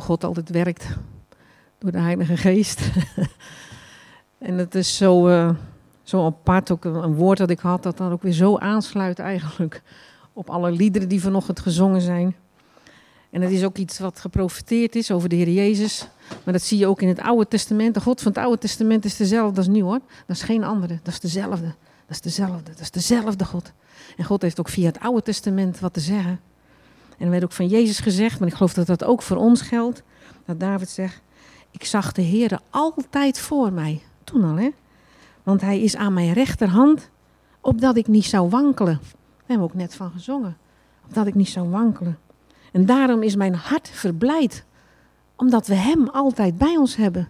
God altijd werkt door de Heilige Geest. en het is zo, uh, zo apart, ook een, woord dat ik had, dat dan ook weer zo aansluit eigenlijk op alle liederen die vanochtend gezongen zijn. En het is ook iets wat geprofiteerd is over de Heer Jezus. Maar dat zie je ook in het Oude Testament. De God van het Oude Testament is dezelfde als nu hoor. Dat is geen andere, dat is dezelfde. Dat is dezelfde, dat is dezelfde God. En God heeft ook via het Oude Testament wat te zeggen. En er werd ook van Jezus gezegd, maar ik geloof dat dat ook voor ons geldt. Dat David zegt, ik zag de Heer altijd voor mij. Toen al, hè. Want hij is aan mijn rechterhand, opdat ik niet zou wankelen. Daar hebben we ook net van gezongen. Opdat ik niet zou wankelen. En daarom is mijn hart verblijd. Omdat we hem altijd bij ons hebben.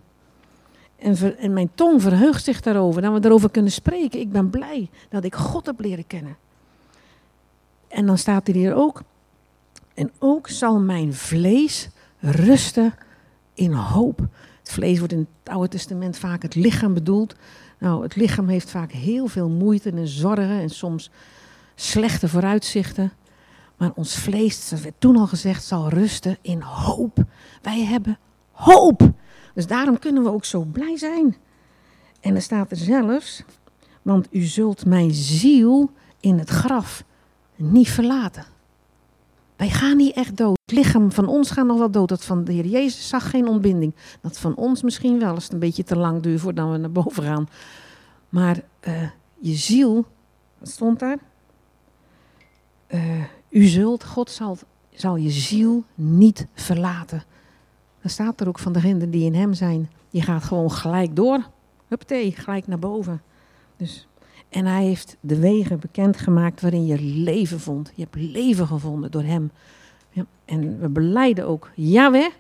En, en mijn tong verheugt zich daarover, dat we daarover kunnen spreken. Ik ben blij dat ik God heb leren kennen. En dan staat er hier ook, en ook zal mijn vlees rusten in hoop. Het vlees wordt in het Oude Testament vaak het lichaam bedoeld. Nou, het lichaam heeft vaak heel veel moeite en zorgen en soms slechte vooruitzichten. Maar ons vlees, dat werd toen al gezegd, zal rusten in hoop. Wij hebben hoop. Dus daarom kunnen we ook zo blij zijn. En er staat er zelfs, want u zult mijn ziel in het graf niet verlaten. Wij gaan niet echt dood. Het lichaam van ons gaat nog wel dood. Dat van de Heer Jezus zag geen ontbinding. Dat van ons misschien wel, als het een beetje te lang duurt voordat we naar boven gaan. Maar uh, je ziel, wat stond daar? Uh, u zult, God zal, zal je ziel niet verlaten. Dan staat er ook van degenen die in hem zijn. Je gaat gewoon gelijk door. Huppatee, gelijk naar boven. Dus, en hij heeft de wegen bekendgemaakt waarin je leven vond. Je hebt leven gevonden door hem. Ja, en we beleiden ook, Yahweh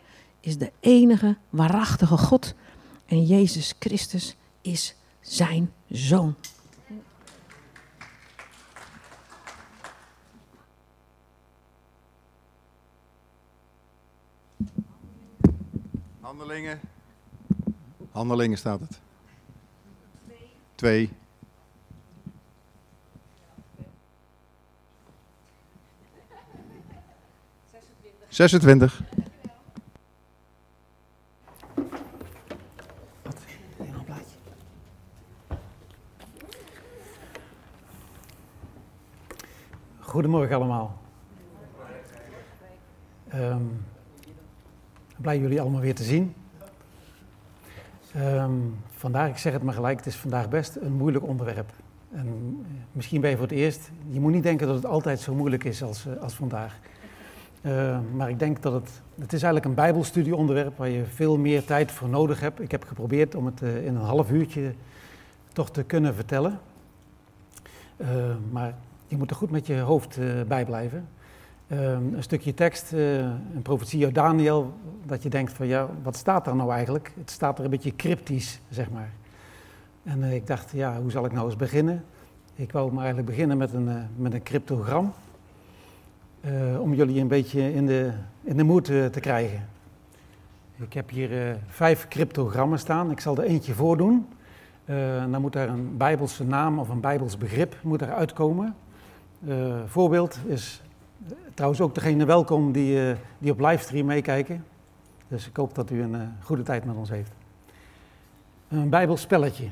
is de enige waarachtige God. En Jezus Christus is zijn zoon. Handelingen. Handelingen staat het. Twee. Zesentwintig. Goedemorgen allemaal. Um, Blij jullie allemaal weer te zien. Um, vandaag, ik zeg het maar gelijk, het is vandaag best een moeilijk onderwerp. En eh, misschien ben je voor het eerst. Je moet niet denken dat het altijd zo moeilijk is als, eh, als vandaag. Uh, maar ik denk dat het. Het is eigenlijk een Bijbelstudieonderwerp waar je veel meer tijd voor nodig hebt. Ik heb geprobeerd om het uh, in een half uurtje toch te kunnen vertellen. Uh, maar je moet er goed met je hoofd bij blijven. Ehm, een stukje tekst, een profetie uit Daniel, dat je denkt van ja, wat staat daar nou eigenlijk? Het staat er een beetje cryptisch, zeg maar. En ik dacht, ja, hoe zal ik nou eens beginnen? Ik wou maar eigenlijk beginnen met een, met een cryptogram, om jullie een beetje in de, in de moed te krijgen. Ik heb hier vijf cryptogrammen staan, ik zal er eentje voordoen. dan moet daar een bijbelse naam of een bijbels begrip moet er uitkomen. voorbeeld is Trouwens ook degene welkom die, die op livestream meekijken. Dus ik hoop dat u een goede tijd met ons heeft. Een bijbelspelletje.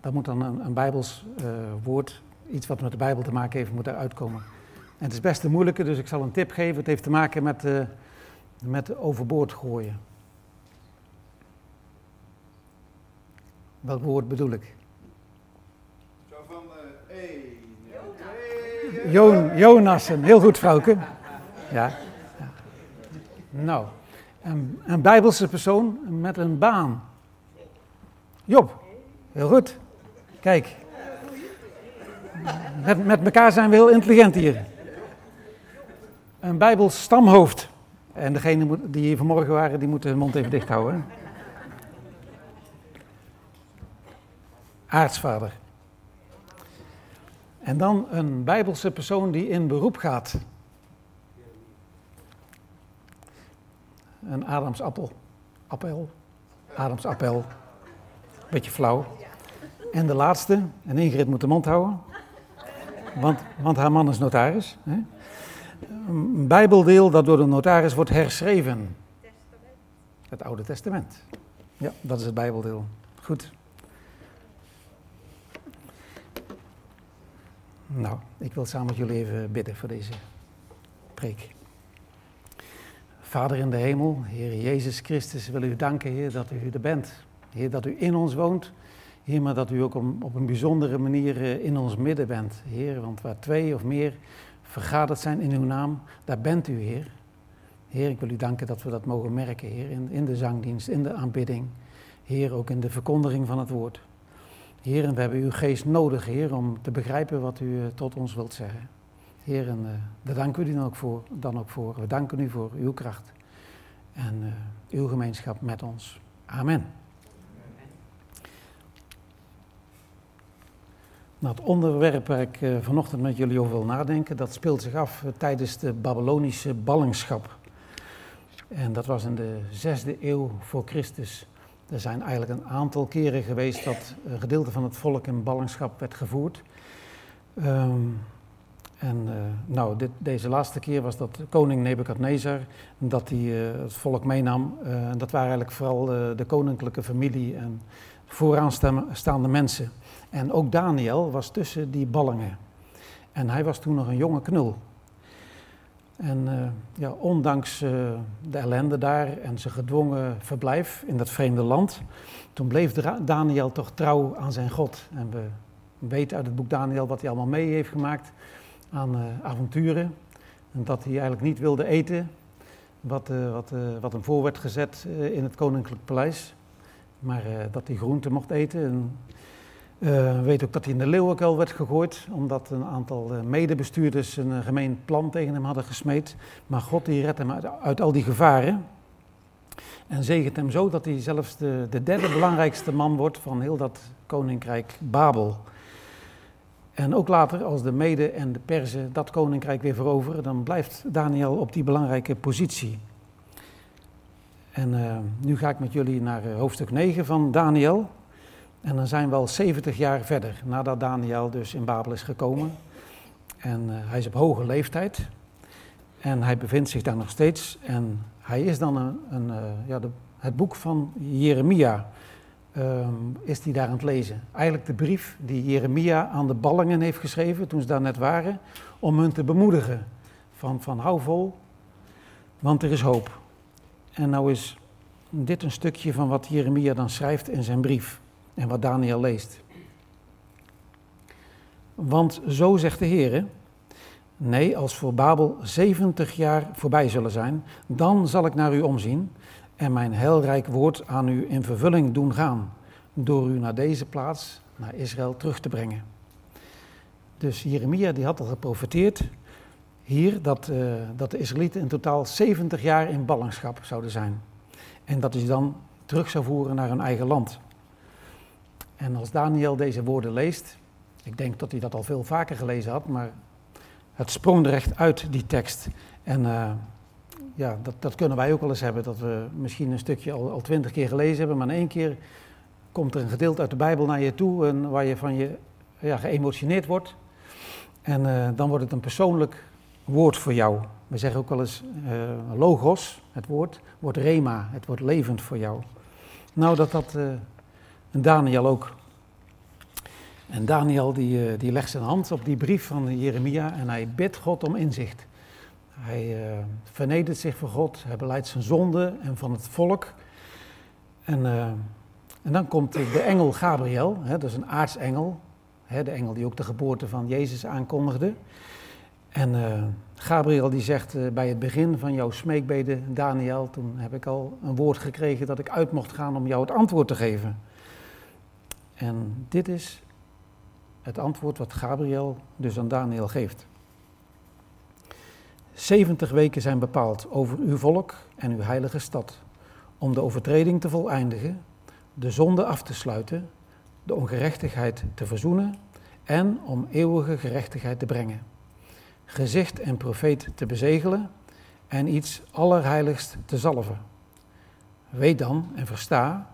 Dat moet dan een, een bijbels woord, iets wat met de bijbel te maken heeft, moet eruit komen. En het is best een moeilijke, dus ik zal een tip geven. Het heeft te maken met, met overboord gooien. Welk woord bedoel ik? Zo van, Jo Jonassen, heel goed vrouwke. Ja. ja. Nou, een, een bijbelse persoon met een baan. Job, heel goed. Kijk, met, met elkaar zijn we heel intelligent hier. Een bijbels stamhoofd. En degene die hier vanmorgen waren, die moeten hun mond even dicht houden. Aartsvader. En dan een bijbelse persoon die in beroep gaat. Een Adams appel. Appel. Adams appel. Beetje flauw. En de laatste, en Ingrid moet de mond houden. Want, want haar man is notaris. Hè? Een bijbeldeel dat door de notaris wordt herschreven. het Oude Testament. Ja, dat is het Bijbeldeel. Goed. Nou, ik wil samen met jullie even bidden voor deze preek. Vader in de hemel, Heer Jezus Christus, wil u danken, Heer, dat u er bent. Heer, dat u in ons woont. Heer, maar dat u ook op een bijzondere manier eh, in ons midden bent. Heer, want waar twee of meer vergaderd zijn in uw naam, daar bent u, Heer. Heer, ik wil u danken dat we dat mogen merken, Heer, in, de zangdienst, in de aanbidding. Heer, ook in de verkondiging van het woord. Heer, en we hebben uw geest nodig, Heer, om te begrijpen wat u eh, tot ons wilt zeggen. Heer, en uh, daar danken we u dan ook, voor, dan ook voor. We danken u voor uw kracht en uh, uw gemeenschap met ons. Amen. Nou, het onderwerp waar ik uh, vanochtend met jullie over wil nadenken, dat speelt zich af tijdens de Babylonische ballingschap. En dat was in de zesde eeuw voor Christus. Er zijn eigenlijk een aantal keren geweest dat een gedeelte van het volk in ballingschap werd gevoerd. Um, en uh, nou, dit, deze laatste keer was dat koning Nebukadnezar, dat hij het volk meenam. Uh, dat waren eigenlijk vooral de koninklijke familie en vooraanstaande mensen. En ook Daniel was tussen die ballingen. En hij was toen nog een jonge knul. En ja, ondanks de ellende daar en zijn gedwongen verblijf in dat vreemde land, toen bleef Daniel toch trouw aan zijn God. En we weten uit het boek Daniel wat hij allemaal mee heeft gemaakt aan uh, avonturen. En dat hij eigenlijk niet wilde eten wat, wat, wat hem voor werd gezet in het koninklijk paleis. Maar dat hij groente mocht eten. En, weet ook dat hij in de leeuwenkuil werd gegooid, omdat een aantal medebestuurders een gemeen plan tegen hem hadden gesmeed. Maar God die redt hem uit, al die gevaren. En zegent hem zo dat hij zelfs de, de derde belangrijkste man wordt van heel dat koninkrijk Babel. En ook later, als de Mede en de Perzen dat koninkrijk weer veroveren, dan blijft Daniel op die belangrijke positie. En uh, nu ga ik met jullie naar uh, hoofdstuk 9 van Daniel. En dan zijn we al 70 jaar verder, nadat Daniel dus in Babel is gekomen. En uh, hij is op hoge leeftijd. En hij bevindt zich daar nog steeds. En hij is dan een, een ja, de, het boek van Jeremia um, is hij daar aan het lezen. Eigenlijk de brief die Jeremia aan de ballingen heeft geschreven toen ze daar net waren, om hun te bemoedigen. Van, van hou vol, want er is hoop. En nou is dit een stukje van wat Jeremia dan schrijft in zijn brief en wat Daniel leest. Want zo zegt de Heer, nee, als voor Babel 70 jaar voorbij zullen zijn, dan zal ik naar u omzien en mijn heilrijk woord aan u in vervulling doen gaan, door u naar deze plaats, naar Israël, terug te brengen. Dus Jeremia die had al geprofeteerd hier dat, uh, dat de Israëlieten in totaal 70 jaar in ballingschap zouden zijn. En dat hij dan terug zou voeren naar hun eigen land. En als Daniel deze woorden leest, ik denk dat hij dat al veel vaker gelezen had, maar het sprong er echt uit, die tekst. En uh, ja, dat, dat kunnen wij ook wel eens hebben, dat we misschien een stukje al twintig keer gelezen hebben, maar in één keer komt er een gedeelte uit de Bijbel naar je toe en waar je van je ja, geëmotioneerd wordt. En uh, dan wordt het een persoonlijk woord voor jou. We zeggen ook wel eens uh, logos, het woord, wordt rema, het wordt levend voor jou. Nou, dat had uh, Daniel ook. En Daniel die, die legt zijn hand op die brief van Jeremia en hij bidt God om inzicht. Hij uh, vernedert zich voor God, hij beleidt zijn zonde en van het volk. En, uh, en dan komt de engel Gabriel, hè, dat is een aartsengel, hè, de engel die ook de geboorte van Jezus aankondigde. En Gabriel die zegt bij het begin van jouw smeekbede, Daniel, toen heb ik al een woord gekregen dat ik uit mocht gaan om jou het antwoord te geven. En dit is het antwoord wat Gabriel dus aan Daniel geeft. 70 weken zijn bepaald over uw volk en uw heilige stad, om de overtreding te voleindigen, de zonde af te sluiten, de ongerechtigheid te verzoenen en om eeuwige gerechtigheid te brengen. Gezicht en profeet te bezegelen en iets allerheiligst te zalven. Weet dan en versta,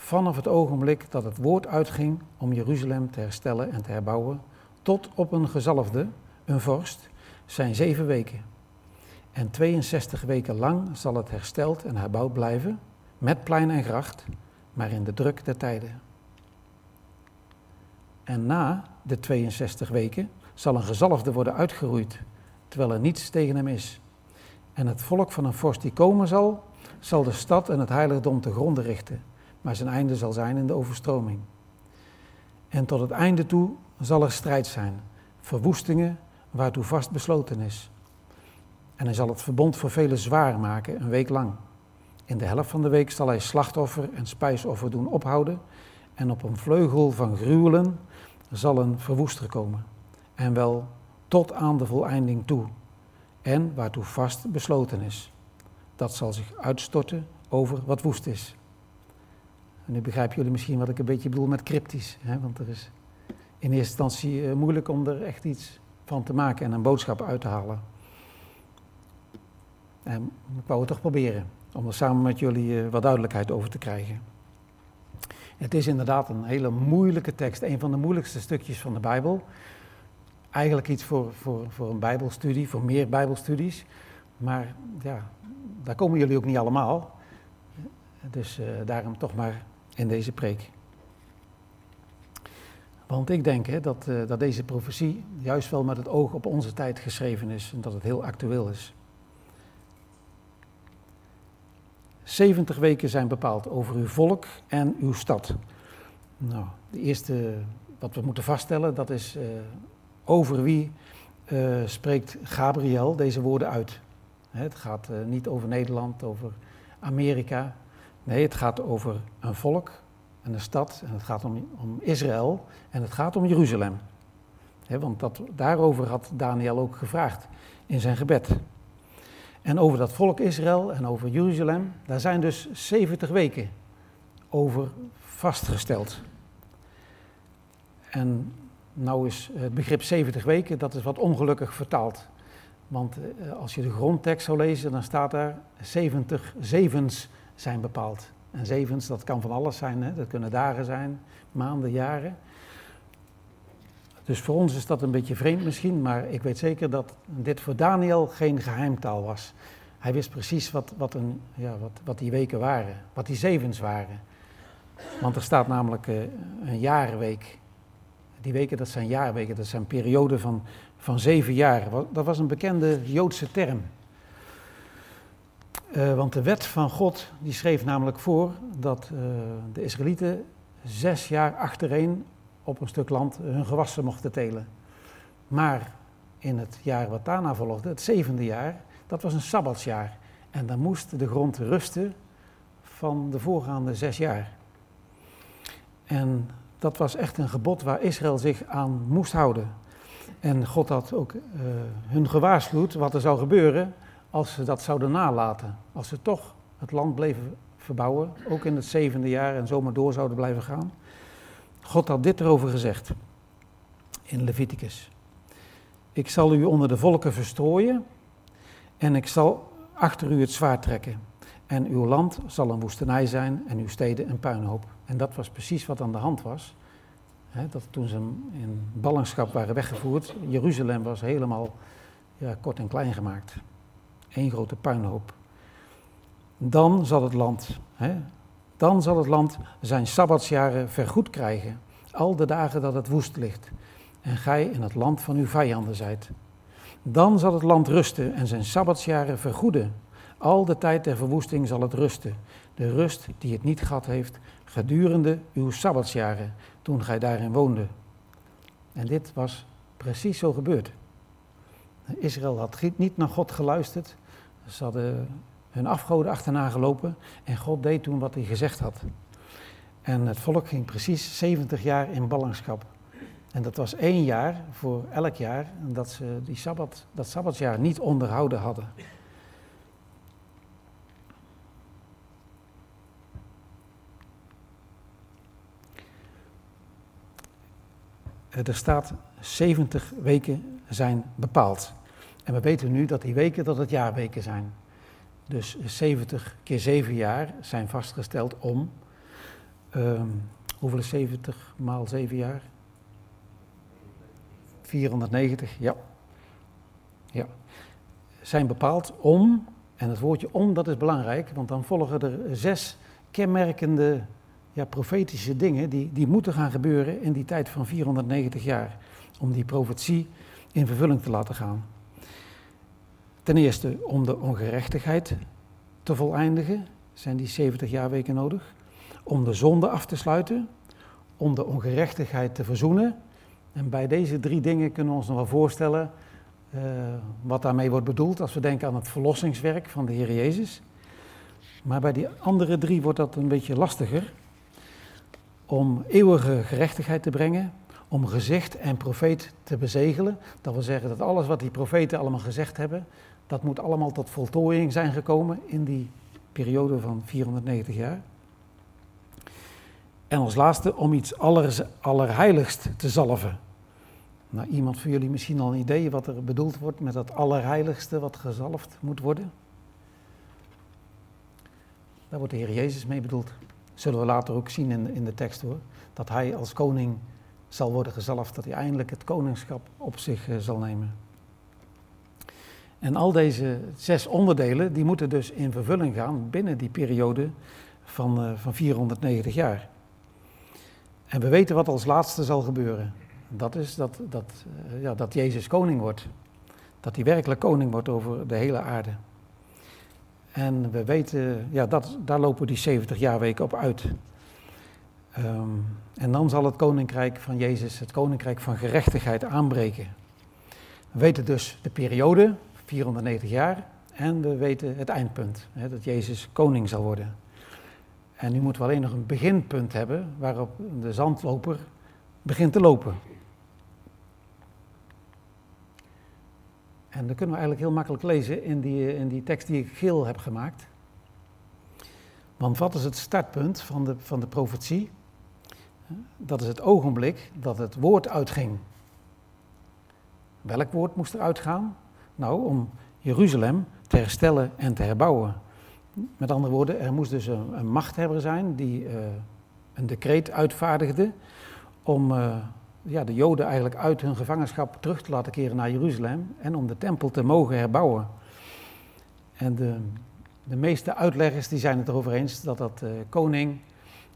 vanaf het ogenblik dat het woord uitging om Jeruzalem te herstellen en te herbouwen, tot op een gezalfde, een vorst, zijn zeven weken. En 62 weken lang zal het hersteld en herbouwd blijven. met plein en gracht, maar in de druk der tijden. En na de 62 weken zal een gezalfde worden uitgeroeid, terwijl er niets tegen hem is. En het volk van een vorst die komen zal, zal de stad en het heiligdom te gronden richten, maar zijn einde zal zijn in de overstroming. En tot het einde toe zal er strijd zijn, verwoestingen waartoe vast besloten is. En hij zal het verbond voor velen zwaar maken, een week lang. In de helft van de week zal hij slachtoffer en spijsoffer doen ophouden. En op een vleugel van gruwelen zal een verwoester komen. En wel tot aan de voleinding toe. En waartoe vast besloten is. Dat zal zich uitstorten over wat woest is. Nu begrijpen jullie misschien wat ik een beetje bedoel met cryptisch. Hè? Want er is in eerste instantie eh, moeilijk om er echt iets van te maken en een boodschap uit te halen. En ik wou het toch proberen om er samen met jullie eh, wat duidelijkheid over te krijgen. Het is inderdaad een hele moeilijke tekst, een van de moeilijkste stukjes van de Bijbel. Eigenlijk iets voor, voor, voor een Bijbelstudie, voor meer Bijbelstudies. Maar ja, daar komen jullie ook niet allemaal. Dus uh, daarom toch maar in deze preek. Want ik denk hè, dat, uh, dat deze profetie juist wel met het oog op onze tijd geschreven is en dat het heel actueel is. 70 weken zijn bepaald over uw volk en uw stad. Nou, de eerste wat we moeten vaststellen, dat is uh, over wie uh, spreekt Gabriel deze woorden uit. Het gaat niet over Nederland, over Amerika. Nee, het gaat over een volk en een stad. En het gaat om, om Israël en het gaat om Jeruzalem. Want dat, daarover had Daniel ook gevraagd in zijn gebed. En over dat volk Israël en over Jeruzalem, daar zijn dus 70 weken over vastgesteld. En nou is het begrip 70 weken, dat is wat ongelukkig vertaald. Want eh, als je de grondtekst zou lezen, dan staat daar 70 zevens zijn bepaald. En zevens, dat kan van alles zijn, hè? dat kunnen dagen zijn, maanden, jaren. Dus voor ons is dat een beetje vreemd misschien, maar ik weet zeker dat dit voor Daniel geen geheimtaal was. Hij wist precies wat, wat, een, ja, wat, wat die weken waren, wat die zevens waren. Want er staat namelijk uh, een jaarweek. Die weken, dat zijn jaarweken, dat zijn perioden van, van zeven jaar. Dat was een bekende Joodse term. Uh, want de wet van God, die schreef namelijk voor dat uh, de Israëlieten zes jaar achtereen op een stuk land hun gewassen mochten telen. Maar in het jaar wat daarna volgde, het zevende jaar, dat was een sabbatsjaar. En dan moest de grond rusten van de voorgaande zes jaar. En dat was echt een gebod waar Israël zich aan moest houden. En God had ook uh, hun gewaarschuwd wat er zou gebeuren als ze dat zouden nalaten. Als ze toch het land bleven verbouwen, ook in het zevende jaar en zomaar door zouden blijven gaan. God had dit erover gezegd in Leviticus. Ik zal u onder de volken verstrooien en ik zal achter u het zwaard trekken. En uw land zal een woestenij zijn en uw steden een puinhoop. En dat was precies wat aan de hand was. dat toen ze in ballingschap waren weggevoerd, Jeruzalem was helemaal ja, kort en klein gemaakt. Eén grote puinhoop. Dan zal het land, dan zal het land zijn sabbatsjaren vergoed krijgen, al de dagen dat het woest ligt, en gij in het land van uw vijanden zijt. Dan zal het land rusten en zijn sabbatsjaren vergoeden. Al de tijd der verwoesting zal het rusten, de rust die het niet gehad heeft gedurende uw sabbatsjaren, toen gij daarin woonde. En dit was precies zo gebeurd. Israël had niet naar God geluisterd. Ze hadden hun afgoden achterna gelopen en God deed toen wat hij gezegd had. En het volk ging precies 70 jaar in ballingschap. En dat was één jaar voor elk jaar dat ze die sabbat, dat sabbatsjaar niet onderhouden hadden. Er staat 70 weken zijn bepaald. En we weten nu dat die weken dat het jaarweken zijn. Dus 70 keer 7 jaar zijn vastgesteld om. Um, hoeveel is 70 maal 7 jaar? 490, ja. ja. Zijn bepaald om, en het woordje om dat is belangrijk, want dan volgen er zes kenmerkende ja, profetische dingen die, die moeten gaan gebeuren in die tijd van 490 jaar. Om die profetie in vervulling te laten gaan. Ten eerste om de ongerechtigheid te voleindigen, zijn die 70 jaarweken nodig. Om de zonde af te sluiten, om de ongerechtigheid te verzoenen. En bij deze drie dingen kunnen we ons nog wel voorstellen uh, wat daarmee wordt bedoeld als we denken aan het verlossingswerk van de Heer Jezus. Maar bij die andere drie wordt dat een beetje lastiger. Om eeuwige gerechtigheid te brengen, om gezicht en profeet te bezegelen. Dat wil zeggen dat alles wat die profeten allemaal gezegd hebben, dat moet allemaal tot voltooiing zijn gekomen in die periode van 490 jaar. En als laatste om iets aller, allerheiligst te zalven. Nou, iemand van jullie misschien al een idee wat er bedoeld wordt met dat allerheiligste wat gezalfd moet worden? Daar wordt de Heer Jezus mee bedoeld. Zullen we later ook zien in, in de tekst hoor. Dat hij als koning zal worden gezalfd, dat hij eindelijk het koningschap op zich uh, zal nemen. En al deze zes onderdelen, die moeten dus in vervulling gaan binnen die periode van, uh, van 490 jaar. En we weten wat als laatste zal gebeuren. Dat is dat, dat, uh, ja, dat Jezus koning wordt. Dat hij werkelijk koning wordt over de hele aarde. En we weten, ja, dat, daar lopen die 70 jaarweken op uit. Um, en dan zal het koninkrijk van Jezus, het koninkrijk van gerechtigheid aanbreken. We weten dus de periode, 490 jaar, en we weten het eindpunt, hè, dat Jezus koning zal worden. En nu moeten we alleen nog een beginpunt hebben waarop de zandloper begint te lopen. En dat kunnen we eigenlijk heel makkelijk lezen in die, in die tekst die ik geel heb gemaakt. Want wat is het startpunt van de, van de profetie? Dat is het ogenblik dat het woord uitging. Welk woord moest er uitgaan? Nou, om Jeruzalem te herstellen en te herbouwen. Met andere woorden, er moest dus een, machthebber zijn die uh, een decreet uitvaardigde om uh, ja, de Joden eigenlijk uit hun gevangenschap terug te laten keren naar Jeruzalem en om de tempel te mogen herbouwen. En de, de meeste uitleggers die zijn het erover eens dat dat uh, koning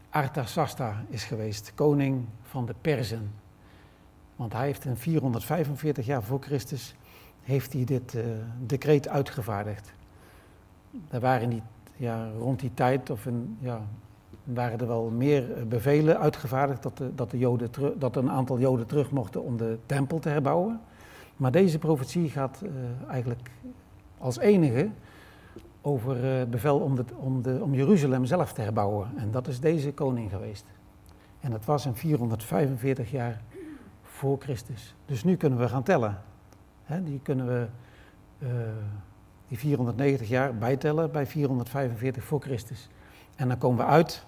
Arthasasta is geweest, koning van de Perzen. Want hij heeft in 445 jaar voor Christus heeft hij dit uh, decreet uitgevaardigd. Er waren die, ja, rond die tijd, of in, ja, waren er wel meer bevelen uitgevaardigd dat, de, dat, de Joden dat een aantal Joden terug mochten om de tempel te herbouwen. Maar deze profetie gaat uh, eigenlijk als enige over het bevel om, om, de, om Jeruzalem zelf te herbouwen. En dat is deze koning geweest. En dat was in 445 jaar voor Christus. Dus nu kunnen we gaan tellen. He, die kunnen we uh, die 490 jaar bijtellen bij 445 voor Christus. En dan komen we uit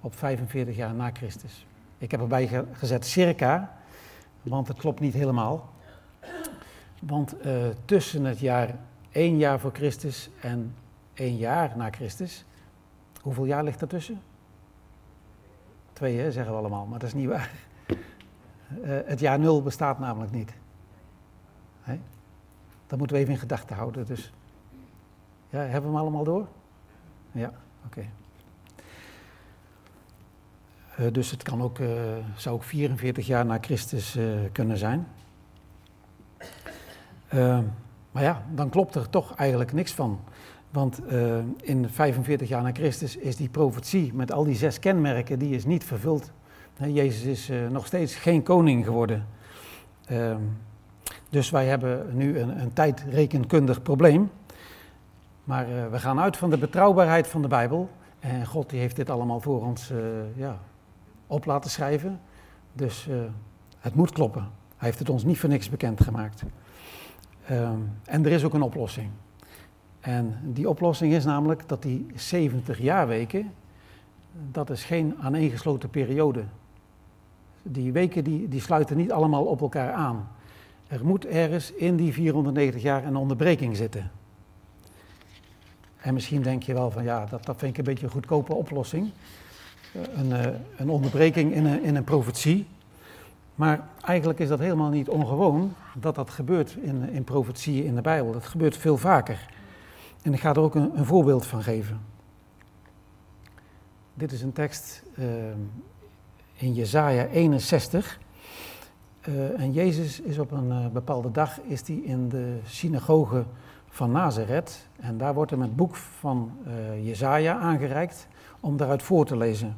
op 45 jaar na Christus. Ik heb erbij gezet circa, want het klopt niet helemaal. Want uh, tussen het jaar 1 jaar voor Christus en 1 jaar na Christus, hoeveel jaar ligt ertussen? Twee, hè, zeggen we allemaal, maar dat is niet waar. Uh, het jaar nul bestaat namelijk niet. Dat moeten we even in gedachten houden. Dus ja, hebben we hem allemaal door? Ja, oké. Uh, dus het kan ook, uh, zou ook 44 jaar na Christus uh, kunnen zijn. maar ja, dan klopt er toch eigenlijk niks van. Want in 45 jaar na Christus is die profetie met al die zes kenmerken, die is niet vervuld. Jezus is nog steeds geen koning geworden. Ehm, dus wij hebben nu een, een tijdrekenkundig probleem. Maar we gaan uit van de betrouwbaarheid van de Bijbel. En God die heeft dit allemaal voor ons ja, op laten schrijven. Dus uh, het moet kloppen. Hij heeft het ons niet voor niks bekendgemaakt. Um, en er is ook een oplossing. En die oplossing is namelijk dat die 70 jaarweken, dat is geen aaneengesloten periode. Die weken die, die sluiten niet allemaal op elkaar aan. Er moet ergens in die 490 jaar een onderbreking zitten. En misschien denk je wel van ja, dat, dat vind ik een beetje een goedkope oplossing een, eh, een onderbreking in een, in een profetie. Maar eigenlijk is dat helemaal niet ongewoon dat dat gebeurt in, in profetieën in de Bijbel. Dat gebeurt veel vaker. En ik ga er ook een, een voorbeeld van geven. dit is een tekst uh, in Jesaja 61. Uh, en Jezus is op een uh, bepaalde dag is die in de synagoge van Nazareth. En daar wordt hem het boek van uh, Jezaja aangereikt om daaruit voor te lezen.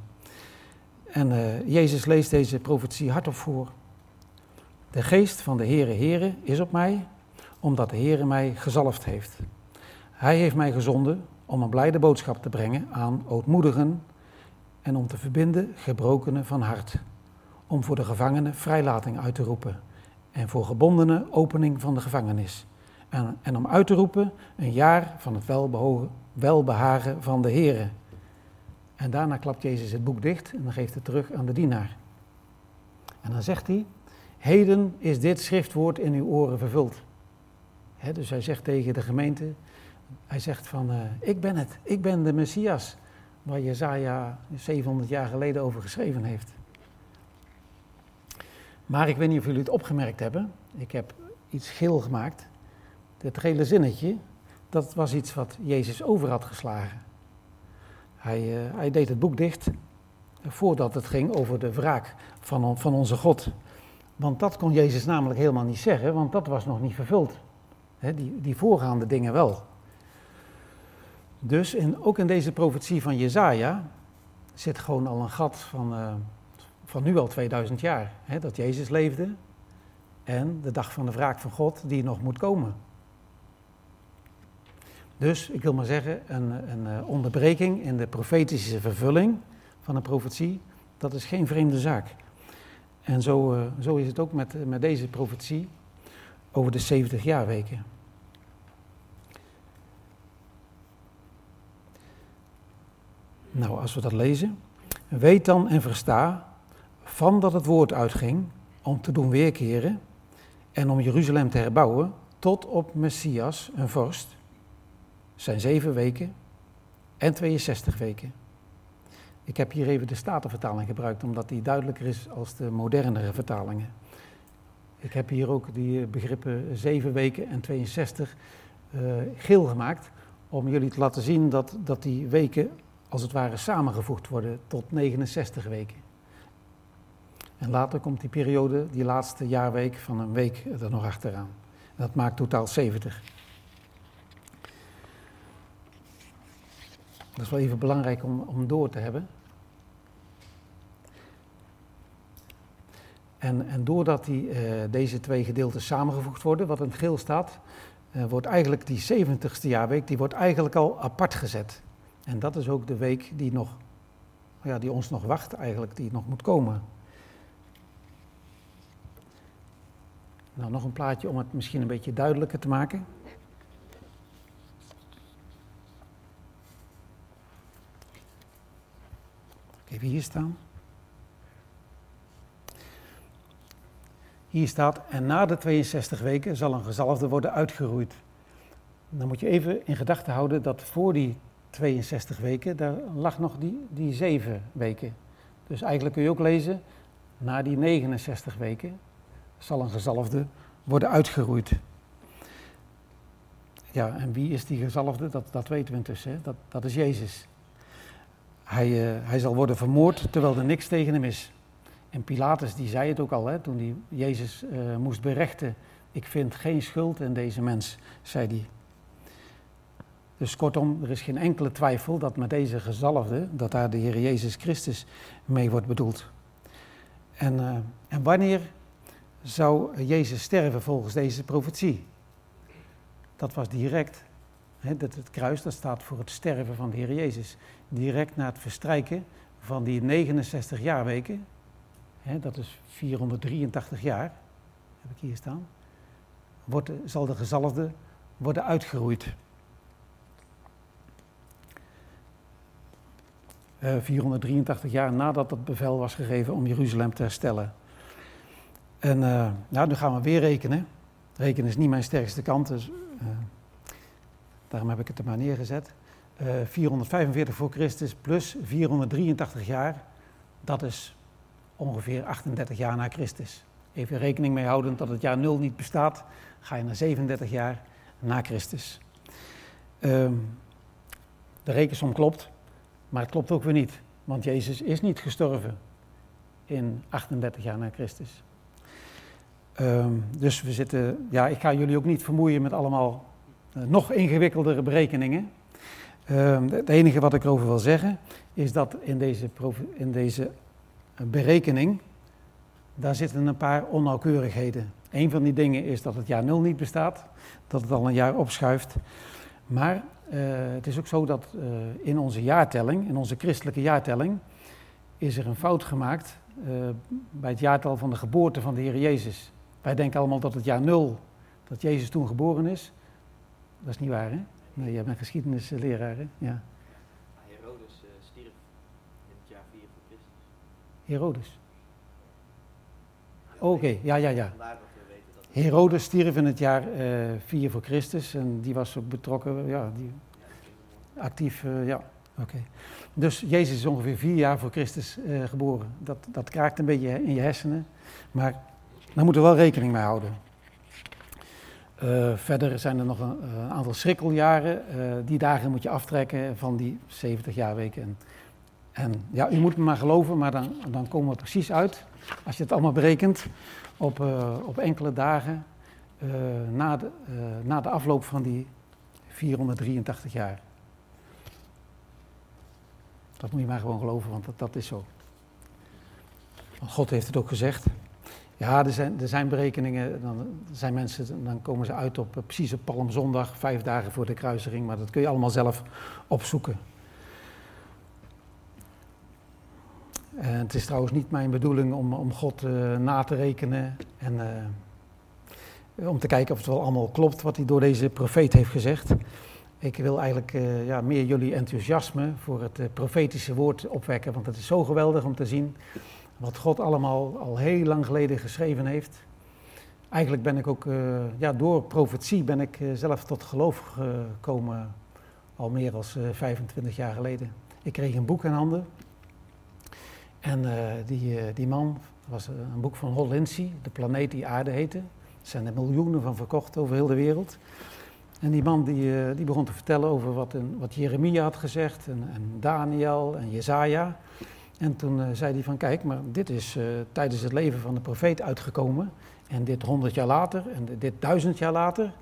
En Jezus leest deze profetie hardop voor. De geest van de Heere Heere is op mij, omdat de Heere mij gezalfd heeft. Hij heeft mij gezonden om een blijde boodschap te brengen aan ootmoedigen en om te verbinden gebrokenen van hart. Om voor de gevangenen vrijlating uit te roepen en voor gebondenen opening van de gevangenis. En, en om uit te roepen een jaar van het welbehagen van de Heere. En daarna klapt Jezus het boek dicht en geeft het terug aan de dienaar. En dan zegt hij, heden is dit schriftwoord in uw oren vervuld. dus hij zegt tegen de gemeente, hij zegt van, uh, ik ben het, ik ben de Messias, waar Jezaja 700 jaar geleden over geschreven heeft. Maar ik weet niet of jullie het opgemerkt hebben, ik heb iets geel gemaakt. Het gele zinnetje, dat was iets wat Jezus over had geslagen. Hij, uh, hij deed het boek dicht voordat het ging over de wraak van, van onze God. Want dat kon Jezus namelijk helemaal niet zeggen, want dat was nog niet vervuld. die, die voorgaande dingen wel. Dus in, ook in deze profetie van Jezaja zit gewoon al een gat van, uh, van nu al 2000 jaar. Hè, dat Jezus leefde en de dag van de wraak van God die nog moet komen. Dus ik wil maar zeggen, een, een eh, onderbreking in de profetische vervulling van een profetie, dat is geen vreemde zaak. En zo, uh, zo is het ook met, met deze profetie over de 70 jaarweken. Nou, als we dat lezen. Weet dan en versta van dat het woord uitging om te doen weerkeren en om Jeruzalem te herbouwen tot op Messias, een vorst, zijn zeven weken en 62 weken. Ik heb hier even de Statenvertaling gebruikt, omdat die duidelijker is als de modernere vertalingen. Ik heb hier ook die begrippen zeven weken en 62 uh, geel gemaakt, om jullie te laten zien dat, dat die weken als het ware samengevoegd worden tot 69 weken. En later komt die periode, die laatste jaarweek van een week er nog achteraan. Dat maakt totaal 70. Dat is wel even belangrijk om, om door te hebben. En, en doordat die, uh, deze twee gedeelten samengevoegd worden, wat in het geel staat, uh, wordt eigenlijk die 70ste jaarweek, die wordt eigenlijk al apart gezet. En dat is ook de week die, nog, ja, die ons nog wacht, eigenlijk, die nog moet komen. Nou, nog een plaatje om het misschien een beetje duidelijker te maken. Even hier staan. Hier staat, en na de 62 weken zal een gezalfde worden uitgeroeid. Dan moet je even in gedachten houden dat voor die 62 weken, daar lag nog die, die 7 weken. Dus eigenlijk kun je ook lezen, na die 69 weken zal een gezalfde worden uitgeroeid. Ja, en wie is die gezalfde? Dat, dat weten we intussen, hè? Dat, dat is Jezus. Hij, uh, hij zal worden vermoord terwijl er niks tegen hem is. En Pilatus die zei het ook al, hè, toen hij Jezus uh, moest berechten. Ik vind geen schuld in deze mens, zei hij. Dus kortom, er is geen enkele twijfel dat met deze gezalfde, dat daar de Heer Jezus Christus mee wordt bedoeld. En, uh, en wanneer zou Jezus sterven volgens deze profetie? Dat was direct. Dat het kruis, dat staat voor het sterven van de Heer Jezus. Direct na het verstrijken van die 69 jaarweken, hè, dat is 483 jaar, heb ik hier staan, zal de gezalfde worden uitgeroeid. 483 jaar nadat het bevel was gegeven om Jeruzalem te herstellen. En nou, nu gaan we weer rekenen. Rekenen is niet mijn sterkste kant, dus uh, daarom heb ik het er maar neergezet. Uh, eh, 445 voor Christus plus 483 jaar, dat is ongeveer 38 jaar na Christus. Even rekening mee houden dat het jaar 0 niet bestaat, ga je naar 37 jaar na Christus. Ehm, de rekensom klopt, maar het klopt ook weer niet. Want Jezus is niet gestorven in 38 jaar na Christus. Ehm, dus we zitten, ja, ik ga jullie ook niet vermoeien met allemaal eh, nog ingewikkeldere berekeningen. Ehm, het enige wat ik erover wil zeggen is dat in deze, in deze berekening, daar zitten een paar onnauwkeurigheden. Een van die dingen is dat het jaar nul niet bestaat, dat het al een jaar opschuift. Maar uh, het is ook zo dat in onze jaartelling, in onze christelijke jaartelling, is er een fout gemaakt bij het jaartal van de geboorte van de Heer Jezus. Wij denken allemaal dat het jaar nul, dat Jezus toen geboren is. Dat is niet waar, hè? Nee, jij bent geschiedenisleraar, hè? Ja. Herodes stierf in het jaar 4 voor Christus. Herodes? Oké, ja, ja, ja. Herodes stierf in het jaar uh, 4 voor Christus en die was ook betrokken, ja, die, actief, uh, ja, oké. Dus Jezus is ongeveer vier jaar voor Christus uh, geboren. Dat, dat kraakt een beetje in je hersenen, maar daar moeten we wel rekening mee houden. Uh, verder zijn er nog een, een aantal schrikkeljaren. die dagen moet je aftrekken van die 70 jaarweken. En, en ja, u moet me maar geloven, maar dan, dan komen we precies uit, als je het allemaal berekent, op, op enkele dagen na, de, na de afloop van die 483 jaar. Dat moet je maar gewoon geloven, want dat, dat is zo. Want God heeft het ook gezegd. Ja, er zijn, er zijn berekeningen, dan zijn mensen, dan komen ze uit op precies op Palmzondag, vijf dagen voor de kruising, maar dat kun je allemaal zelf opzoeken. En het is trouwens niet mijn bedoeling om, om God uh, na te rekenen en uh, om te kijken of het wel allemaal klopt wat hij door deze profeet heeft gezegd. Ik wil eigenlijk ja, meer jullie enthousiasme voor het profetische woord opwekken, want het is zo geweldig om te zien wat God allemaal al heel lang geleden geschreven heeft. Eigenlijk ben ik ook, ja, door profetie ben ik zelf tot geloof gekomen al meer dan 25 jaar geleden. Ik kreeg een boek in handen, en die, die man, was een boek van Hol De planeet die aarde heette. Er zijn er miljoenen van verkocht over heel de wereld. En die man die, die begon te vertellen over wat, een, wat Jeremia had gezegd, en, en Daniel en Jezaja. En toen zei hij van, kijk, maar dit is tijdens het leven van de profeet uitgekomen. En dit honderd jaar later, en dit duizend jaar later.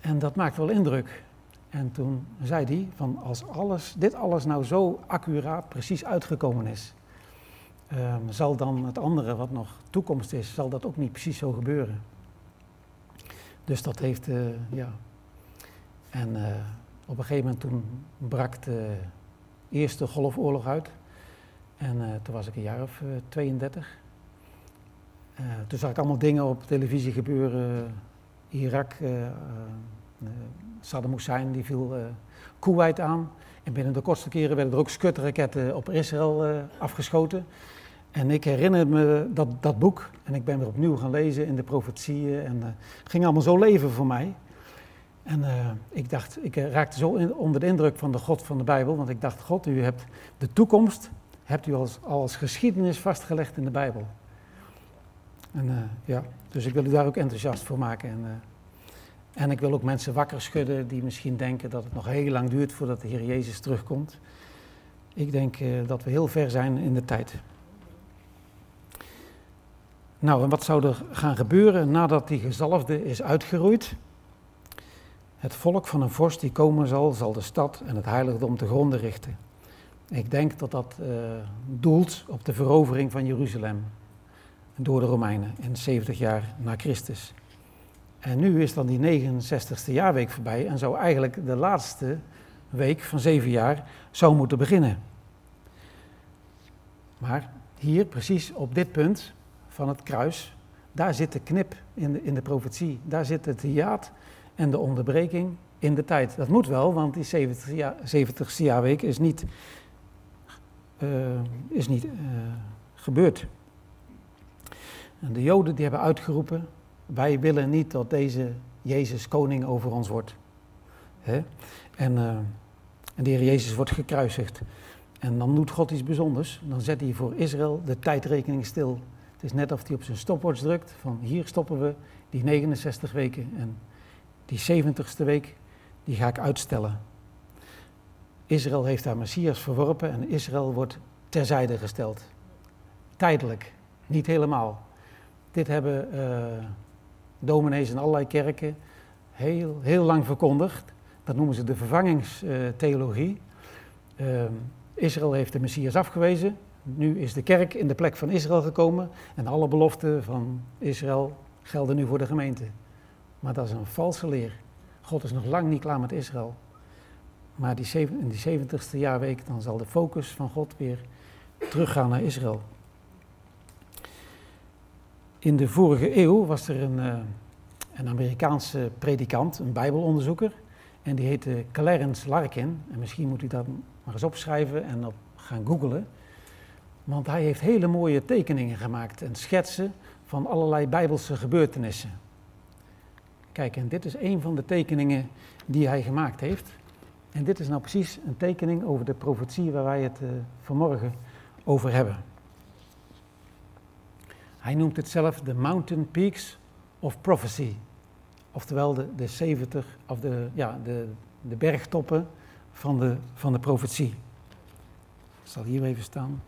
En dat maakt wel indruk. En toen zei hij van als alles, dit alles nou zo accuraat, precies uitgekomen is, um, zal dan het andere wat nog toekomst is, zal dat ook niet precies zo gebeuren. Dus dat heeft, uh, ja. En op een gegeven moment toen brak de eerste golfoorlog uit. En uh, toen was ik een jaar of 32. toen zag ik allemaal dingen op televisie gebeuren. Irak, Saddam Hussein die viel Kuwait aan. En binnen de kortste keren werden er ook skutraketten op Israël afgeschoten. En ik herinner me dat, dat boek. En ik ben weer opnieuw gaan lezen in de profetieën. En het ging allemaal zo leven voor mij. En ik dacht, ik raakte zo onder de indruk van de God van de Bijbel. Want ik dacht, God, u hebt de toekomst, hebt u als, als geschiedenis vastgelegd in de Bijbel. En ja, dus ik wil u daar ook enthousiast voor maken. En, en ik wil ook mensen wakker schudden die misschien denken dat het nog heel lang duurt voordat de Heer Jezus terugkomt. Ik denk uh, dat we heel ver zijn in de tijd. Nou, en wat zou er gaan gebeuren nadat die gezalfde is uitgeroeid? Het volk van een vorst die komen zal, zal de stad en het heiligdom te gronden richten. Ik denk dat dat uh, doelt op de verovering van Jeruzalem door de Romeinen in 70 jaar na Christus. En nu is dan die 69ste jaarweek voorbij en zou eigenlijk de laatste week van zeven jaar zou moeten beginnen. Maar hier, precies op dit punt van het kruis, daar zit de knip in de, in de profetie. Daar zit het hiaat en de onderbreking in de tijd. Dat moet wel, want die 70, jaar, 70ste jaarweek is niet, is niet uh, gebeurd. En de Joden die hebben uitgeroepen, wij willen niet dat deze Jezus koning over ons wordt. Hè? En, uh, en de Heer Jezus wordt gekruisigd. En dan doet God iets bijzonders. Dan zet hij voor Israël de tijdrekening stil. Het is net of hij op zijn stopwatch drukt. Van hier stoppen we die 69 weken. En die 70ste week, die ga ik uitstellen. Israël heeft haar Messias verworpen en Israël wordt terzijde gesteld. Tijdelijk, niet helemaal. Dit hebben uh, dominees in allerlei kerken heel, heel lang verkondigd. Dat noemen ze de vervangingstheologie. Uh, Israël heeft de Messias afgewezen. Nu is de kerk in de plek van Israël gekomen. En alle beloften van Israël gelden nu voor de gemeente. Maar dat is een valse leer. God is nog lang niet klaar met Israël. Maar die, in die 70ste jaarweek dan zal de focus van God weer teruggaan naar Israël. In de vorige eeuw was er een, uh, een Amerikaanse predikant, een bijbelonderzoeker. En die heette Clarence Larkin. En misschien moet u dat maar eens opschrijven en op gaan googlen. Want hij heeft hele mooie tekeningen gemaakt en schetsen van allerlei bijbelse gebeurtenissen. Kijk, en dit is een van de tekeningen die hij gemaakt heeft. En dit is nou precies een tekening over de profetie waar wij het uh, vanmorgen over hebben. Hij noemt het zelf de Mountain Peaks of Prophecy. Oftewel de, de 70, of de, ja, de, de bergtoppen van de, van de profetie. Ik zal hier even staan.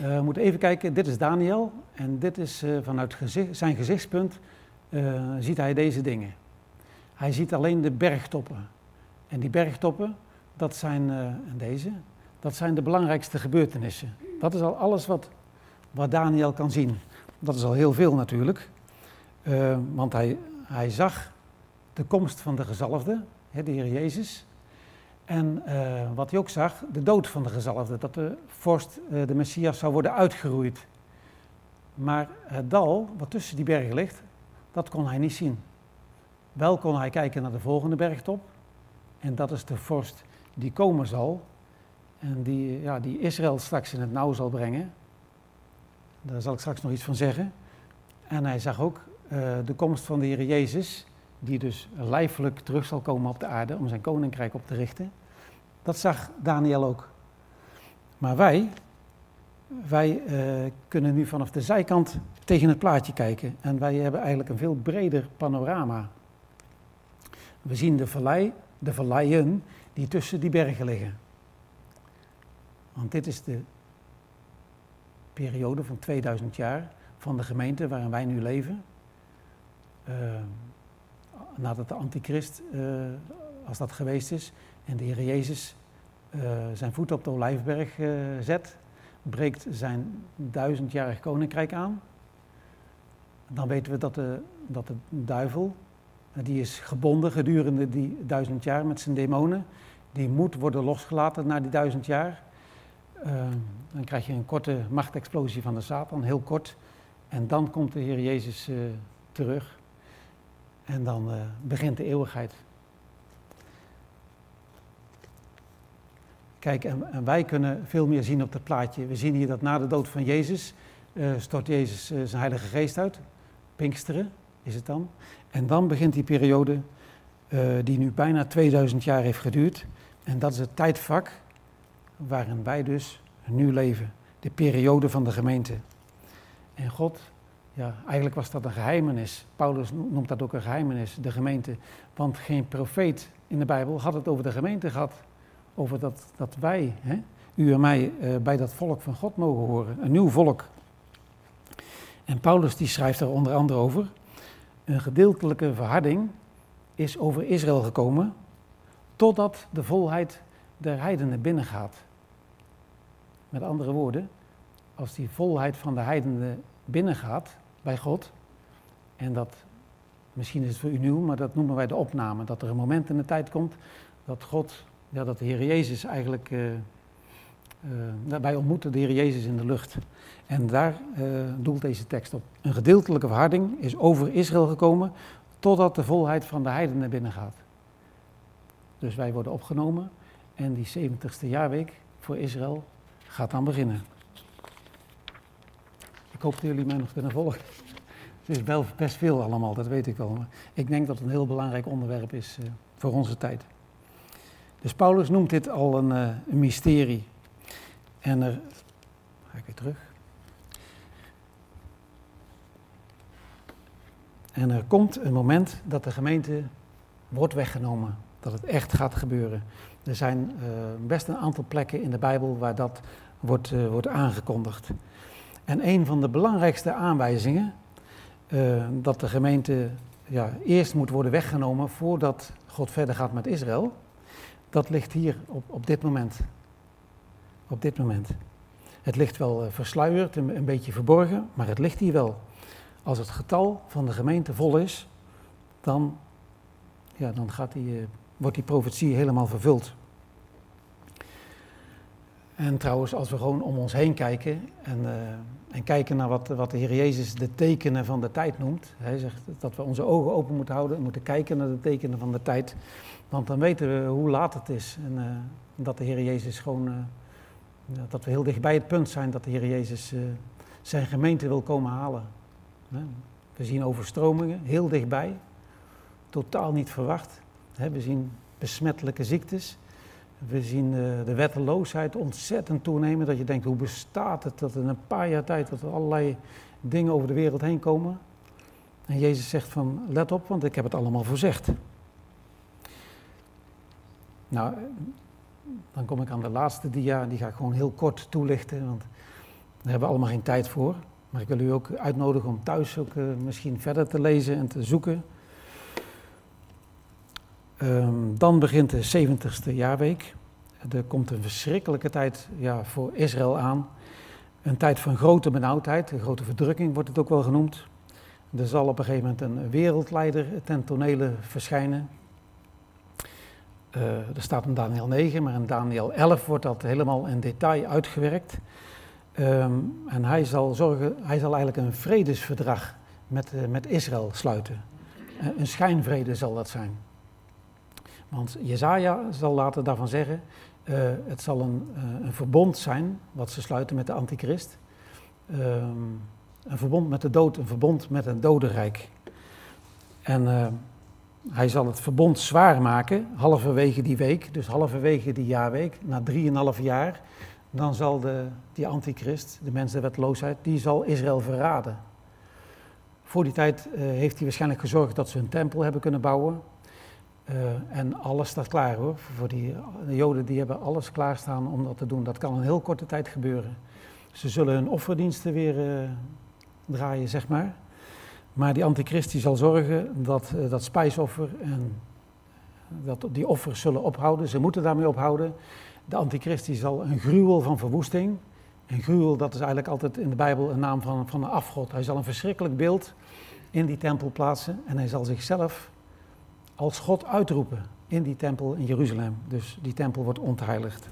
Uh, we moeten even kijken, dit is Daniel en dit is uh, vanuit zijn gezichtspunt uh, ziet hij deze dingen. Hij ziet alleen de bergtoppen. En die bergtoppen, dat zijn, en deze, dat zijn de belangrijkste gebeurtenissen. Dat is al alles wat, wat Daniel kan zien. Dat is al heel veel natuurlijk, want hij, hij zag de komst van de gezalfde, hè, de Heer Jezus. En uh, wat hij ook zag, de dood van de gezalfde, dat de vorst, uh, de Messias, zou worden uitgeroeid. Maar het dal, wat tussen die bergen ligt, dat kon hij niet zien. Wel kon hij kijken naar de volgende bergtop. En dat is de vorst die komen zal. En die, ja, die Israël straks in het nauw zal brengen. Daar zal ik straks nog iets van zeggen. En hij zag ook uh, de komst van de Heer Jezus die dus lijfelijk terug zal komen op de aarde om zijn koninkrijk op te richten. Dat zag Daniel ook. Maar wij, wij uh, kunnen nu vanaf de zijkant tegen het plaatje kijken. En wij hebben eigenlijk een veel breder panorama. We zien de, vallei, de valleien die tussen die bergen liggen. Want dit is de periode van 2000 jaar van de gemeente waarin wij nu leven. Uh, nadat de antichrist, uh, als dat geweest is, en de Heer Jezus uh, zijn voet op de Olijfberg uh, zet, breekt zijn duizendjarig koninkrijk aan. Dan weten we dat de, dat de duivel, die is gebonden gedurende die duizend jaar met zijn demonen, die moet worden losgelaten na die duizend jaar. dan krijg je een korte machtexplosie van de Satan, heel kort. En dan komt de Heer Jezus terug. En dan uh, begint de eeuwigheid. Kijk, en, wij kunnen veel meer zien op het plaatje. We zien hier dat na de dood van Jezus uh, stort Jezus uh, zijn Heilige Geest uit. Pinksteren is het dan. En dan begint die periode die nu bijna 2000 jaar heeft geduurd. En dat is het tijdvak waarin wij dus nu leven. De periode van de gemeente. En God ja, eigenlijk was dat een geheimenis. Paulus noemt dat ook een geheimenis, de gemeente. Want geen profeet in de Bijbel had het over de gemeente gehad. Over dat, dat wij, hè, u en mij, uh, bij dat volk van God mogen horen. Een nieuw volk. En Paulus die schrijft er onder andere over. Een gedeeltelijke verharding is over Israël gekomen. Totdat de volheid der heidenen binnengaat. Met andere woorden, als die volheid van de heidenen binnengaat, bij God. En dat, misschien is het voor u nieuw, maar dat noemen wij de opname. Dat er een moment in de tijd komt dat God, ja, dat de Heer Jezus eigenlijk, uh, uh, wij ontmoeten de Heer Jezus in de lucht. En daar uh, doelt deze tekst op. Een gedeeltelijke verharding is over Israël gekomen totdat de volheid van de heidenen binnengaat. Dus wij worden opgenomen en die 70ste jaarweek voor Israël gaat dan beginnen. Ik hoop dat jullie mij nog kunnen volgen. Het is best veel allemaal, dat weet ik wel. Maar ik denk dat het een heel belangrijk onderwerp is eh, voor onze tijd. Dus Paulus noemt dit al een, eh, een mysterie. En er. Ga ik weer terug. En er komt een moment dat de gemeente wordt weggenomen. Dat het echt gaat gebeuren. Er zijn eh, best een aantal plekken in de Bijbel waar dat wordt, wordt aangekondigd. En een van de belangrijkste aanwijzingen uh, dat de gemeente ja, eerst moet worden weggenomen voordat God verder gaat met Israël, dat ligt hier op, op dit moment. Op dit moment. Het ligt wel versluierd, een, beetje verborgen, maar het ligt hier wel. Als het getal van de gemeente vol is, dan, ja, dan gaat die, wordt die profetie helemaal vervuld. En trouwens, als we gewoon om ons heen kijken en, uh, en kijken naar wat, wat de Heer Jezus de tekenen van de tijd noemt. Hij zegt dat we onze ogen open moeten houden en moeten kijken naar de tekenen van de tijd. Want dan weten we hoe laat het is. En uh, dat de Heer Jezus gewoon, uh, dat we heel dicht bij het punt zijn dat de Heer Jezus zijn gemeente wil komen halen. We zien overstromingen, heel dichtbij, totaal niet verwacht. We zien besmettelijke ziektes. We zien de wetteloosheid ontzettend toenemen. Dat je denkt, hoe bestaat het dat in een paar jaar tijd dat er allerlei dingen over de wereld heen komen. En Jezus zegt van, let op, want ik heb het allemaal voorzegd. Nou, dan kom ik aan de laatste dia, die ga ik gewoon heel kort toelichten, want daar hebben we allemaal geen tijd voor. Maar ik wil u ook uitnodigen om thuis ook uh, misschien verder te lezen en te zoeken. Um, dan begint de 70ste jaarweek. Er komt een verschrikkelijke tijd ja, voor Israël aan. Een tijd van grote benauwdheid, een grote verdrukking wordt het ook wel genoemd. Er zal op een gegeven moment een wereldleider ten tonele verschijnen. Uh, er staat in Daniel 9, maar in Daniel 11 wordt dat helemaal in detail uitgewerkt. Um, en hij zal, zorgen, hij zal eigenlijk een vredesverdrag met, uh, met Israël sluiten. Uh, een schijnvrede zal dat zijn. Want Jezaja zal later daarvan zeggen, uh, het zal een, een, verbond zijn wat ze sluiten met de antichrist. Um, een verbond met de dood, een verbond met een dodenrijk. En hij zal het verbond zwaar maken, halverwege die week, dus halverwege die jaarweek, na drieënhalf jaar dan zal de, die antichrist, de mens der wetteloosheid, die zal Israël verraden. Voor die tijd heeft hij waarschijnlijk gezorgd dat ze een tempel hebben kunnen bouwen. Uh, en alles staat klaar hoor. Voor die, de Joden die hebben alles klaarstaan om dat te doen. Dat kan in heel korte tijd gebeuren. Ze zullen hun offerdiensten weer uh, draaien, zeg maar. Maar die antichrist die zal zorgen dat dat spijsoffer en dat die offers zullen ophouden. Ze moeten daarmee ophouden. De antichrist die zal een gruwel van verwoesting. En gruwel, dat is eigenlijk altijd in de Bijbel een naam van, van een afgod. Hij zal een verschrikkelijk beeld in die tempel plaatsen. En hij zal zichzelf als God uitroepen in die tempel in Jeruzalem. Dus die tempel wordt ontheiligd.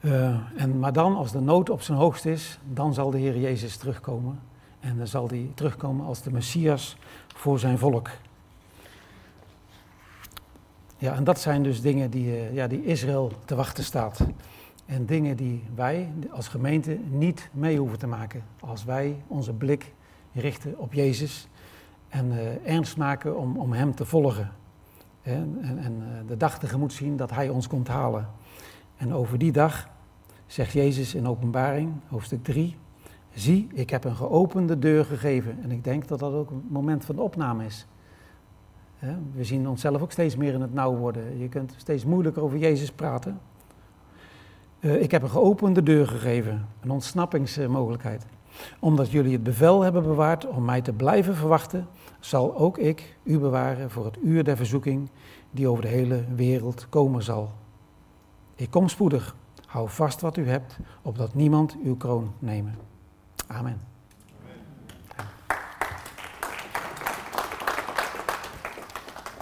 Uh, en, maar dan, als de nood op zijn hoogst is, dan zal de Heer Jezus terugkomen. En dan zal hij terugkomen als de Messias voor zijn volk. Ja, en dat zijn dus dingen die, uh, ja, die Israël te wachten staat. En dingen die wij als gemeente niet mee hoeven te maken. Als wij onze blik richten op Jezus en uh, ernst maken om, om Hem te volgen. En, en, en uh, de dag tegemoet zien dat Hij ons komt halen. En over die dag zegt Jezus in Openbaring, hoofdstuk 3, zie, ik heb een geopende deur gegeven. En ik denk dat dat ook een moment van opname is. We zien onszelf ook steeds meer in het nauw worden. Je kunt steeds moeilijker over Jezus praten. Uh, ik heb een geopende deur gegeven, een ontsnappingsmogelijkheid. Omdat jullie het bevel hebben bewaard om mij te blijven verwachten, zal ook ik u bewaren voor het uur der verzoeking die over de hele wereld komen zal. Ik kom spoedig. Hou vast wat u hebt, opdat niemand uw kroon nemen. Amen.